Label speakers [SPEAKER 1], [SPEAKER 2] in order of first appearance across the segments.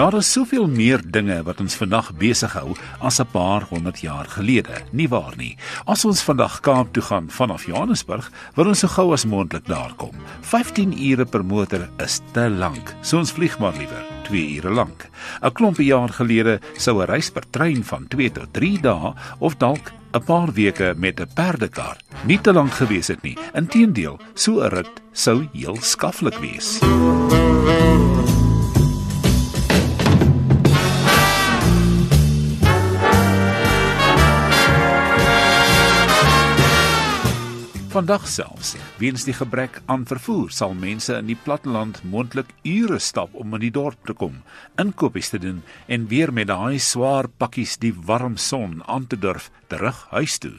[SPEAKER 1] Daar is soveel meer dinge wat ons vandag besig hou as 'n paar honderd jaar gelede. Nie waar nie? As ons vandag Kaap toe gaan vanaf Johannesburg, wil ons so gou as moontlik daar kom. 15 ure per motor is te lank. So ons vlieg maar liewer 2 ure lank. 'n Klompie jaar gelede sou 'n reis per trein van 2 tot 3 dae of dalk 'n paar weke met 'n perdekar nie te lank gewees het nie. Inteendeel, so 'n rit sou heel skaflik wees. Vandag selfs, weens die gebrek aan vervoer, sal mense in die platteland moontlik ure stap om in die dorp te kom, inkopies te doen en weer met daai swaar pakkies die warm son aan te durf terug huis toe.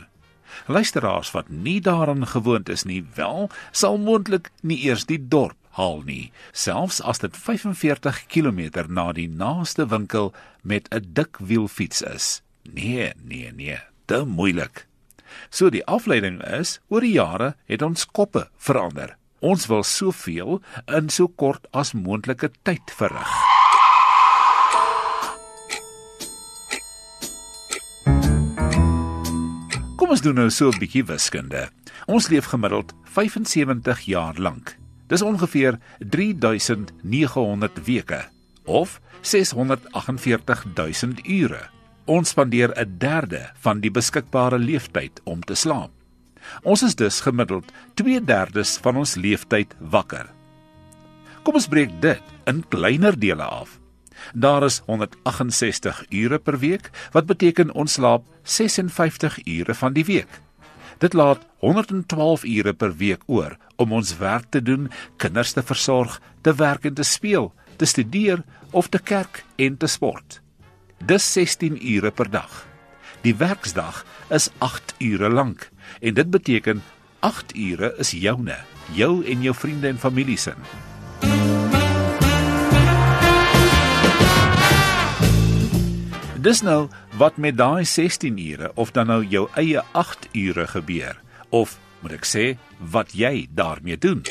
[SPEAKER 1] Luisteraars wat nie daaraan gewoond is nie, wel, sal moontlik nie eers die dorp haal nie, selfs as dit 45 km na die naaste winkel met 'n dik wielfiets is. Nee, nee, nee, te moeilik. So die afleiding is, oor die jare het ons koppe verander. Ons wil soveel in so kort as moontlike tyd verrig. Kom ons doen nou so 'n bietjie wiskunde. Ons leef gemiddeld 75 jaar lank. Dis ongeveer 3900 weke of 648000 ure. Ons spandeer 'n derde van die beskikbare leeftyd om te slaap. Ons is dus gemiddeld 2/3 van ons leeftyd wakker. Kom ons breek dit in kleiner dele af. Daar is 168 ure per week, wat beteken ons slaap 56 ure van die week. Dit laat 112 ure per week oor om ons werk te doen, kinders te versorg, te werk en te speel, te studeer of te kerk en te sport. Dis 16 ure per dag. Die werksdag is 8 ure lank en dit beteken 8 ure is joune, jou en jou vriende en familie se. Dis nou wat met daai 16 ure of dan nou jou eie 8 ure gebeur of moet ek sê wat jy daarmee doen.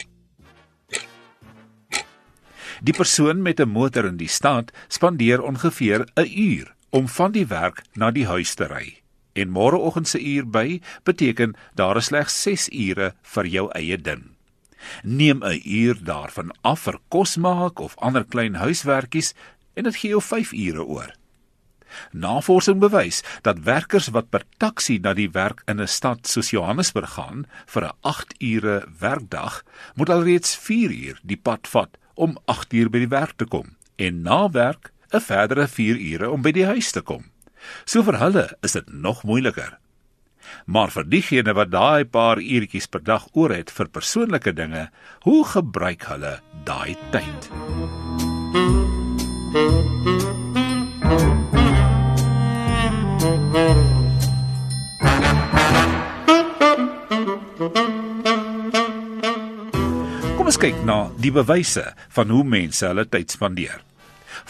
[SPEAKER 1] Die persoon met 'n motor in die stad spandeer ongeveer 'n uur om van die werk na die huis te ry. En môreoggend se uur by beteken daar is slegs 6 ure vir jou eie ding. Neem 'n uur daarvan af vir kos maak of ander klein huiswerkies en dit gee jou 5 ure oor. Navorsing bewys dat werkers wat per taxi na die werk in 'n stad soos Johannesburg gaan vir 'n 8 ure werkdag, moet alreeds 4 uur die pad vat om 8 uur by die werk te kom en na werk 'n verdere 4 ure om by die huis te kom. So vir hulle is dit nog moeiliker. Maar vir diegene wat daai paar uurtjies per dag oor het vir persoonlike dinge, hoe gebruik hulle daai tyd? Kyk na die bewyse van hoe mense hulle tyd spandeer.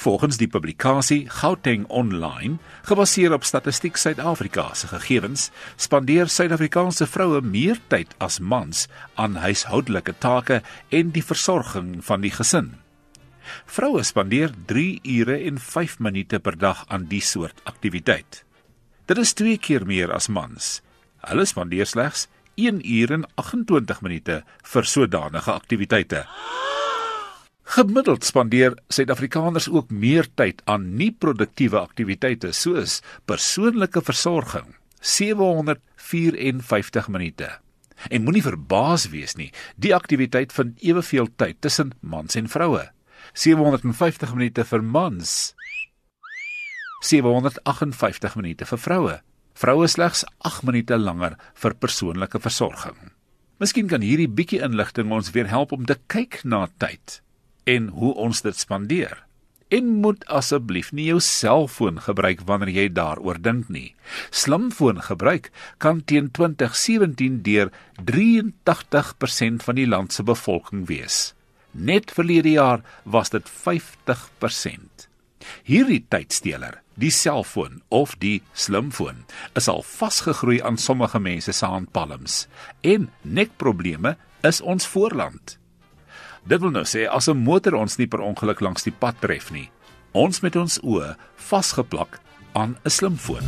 [SPEAKER 1] Volgens die publikasie Gauteng Online, gebaseer op Statistiek Suid-Afrika se gegevens, spandeer Suid-Afrikaanse vroue meer tyd as mans aan huishoudelike take en die versorging van die gesin. Vroue spandeer 3 ure en 5 minute per dag aan die soort aktiwiteit. Dit is 2 keer meer as mans. Hulle spandeer slegs 1 uur en 28 minute vir sodanige aktiwiteite. Gemiddeld spandeer Suid-Afrikaners ook meer tyd aan nie-produktiewe aktiwiteite soos persoonlike versorging, 754 minute. En moenie verbaas wees nie, die aktiwiteit vind eweveel tyd tussen mans en vroue. 750 minute vir mans. 758 minute vir vroue vroue slegs 8 minute langer vir persoonlike versorging. Miskien kan hierdie bietjie inligting ons weer help om te kyk na tyd en hoe ons dit spandeer. En moet asseblief nie jou selfoon gebruik wanneer jy daaroor dink nie. Slimfoon gebruik kan teen 2017 deur 83% van die land se bevolking wees. Net verlede jaar was dit 50%. Hierdie tydsteler Die selfoon of die slimfoon is al vasgegroei aan sommige mense se handpalms en nekprobleme is ons voorland. Dit wil nou sê as 'n motor ons nie per ongeluk langs die pad tref nie, Ons met ons oë vasgeplak aan 'n slimfoon.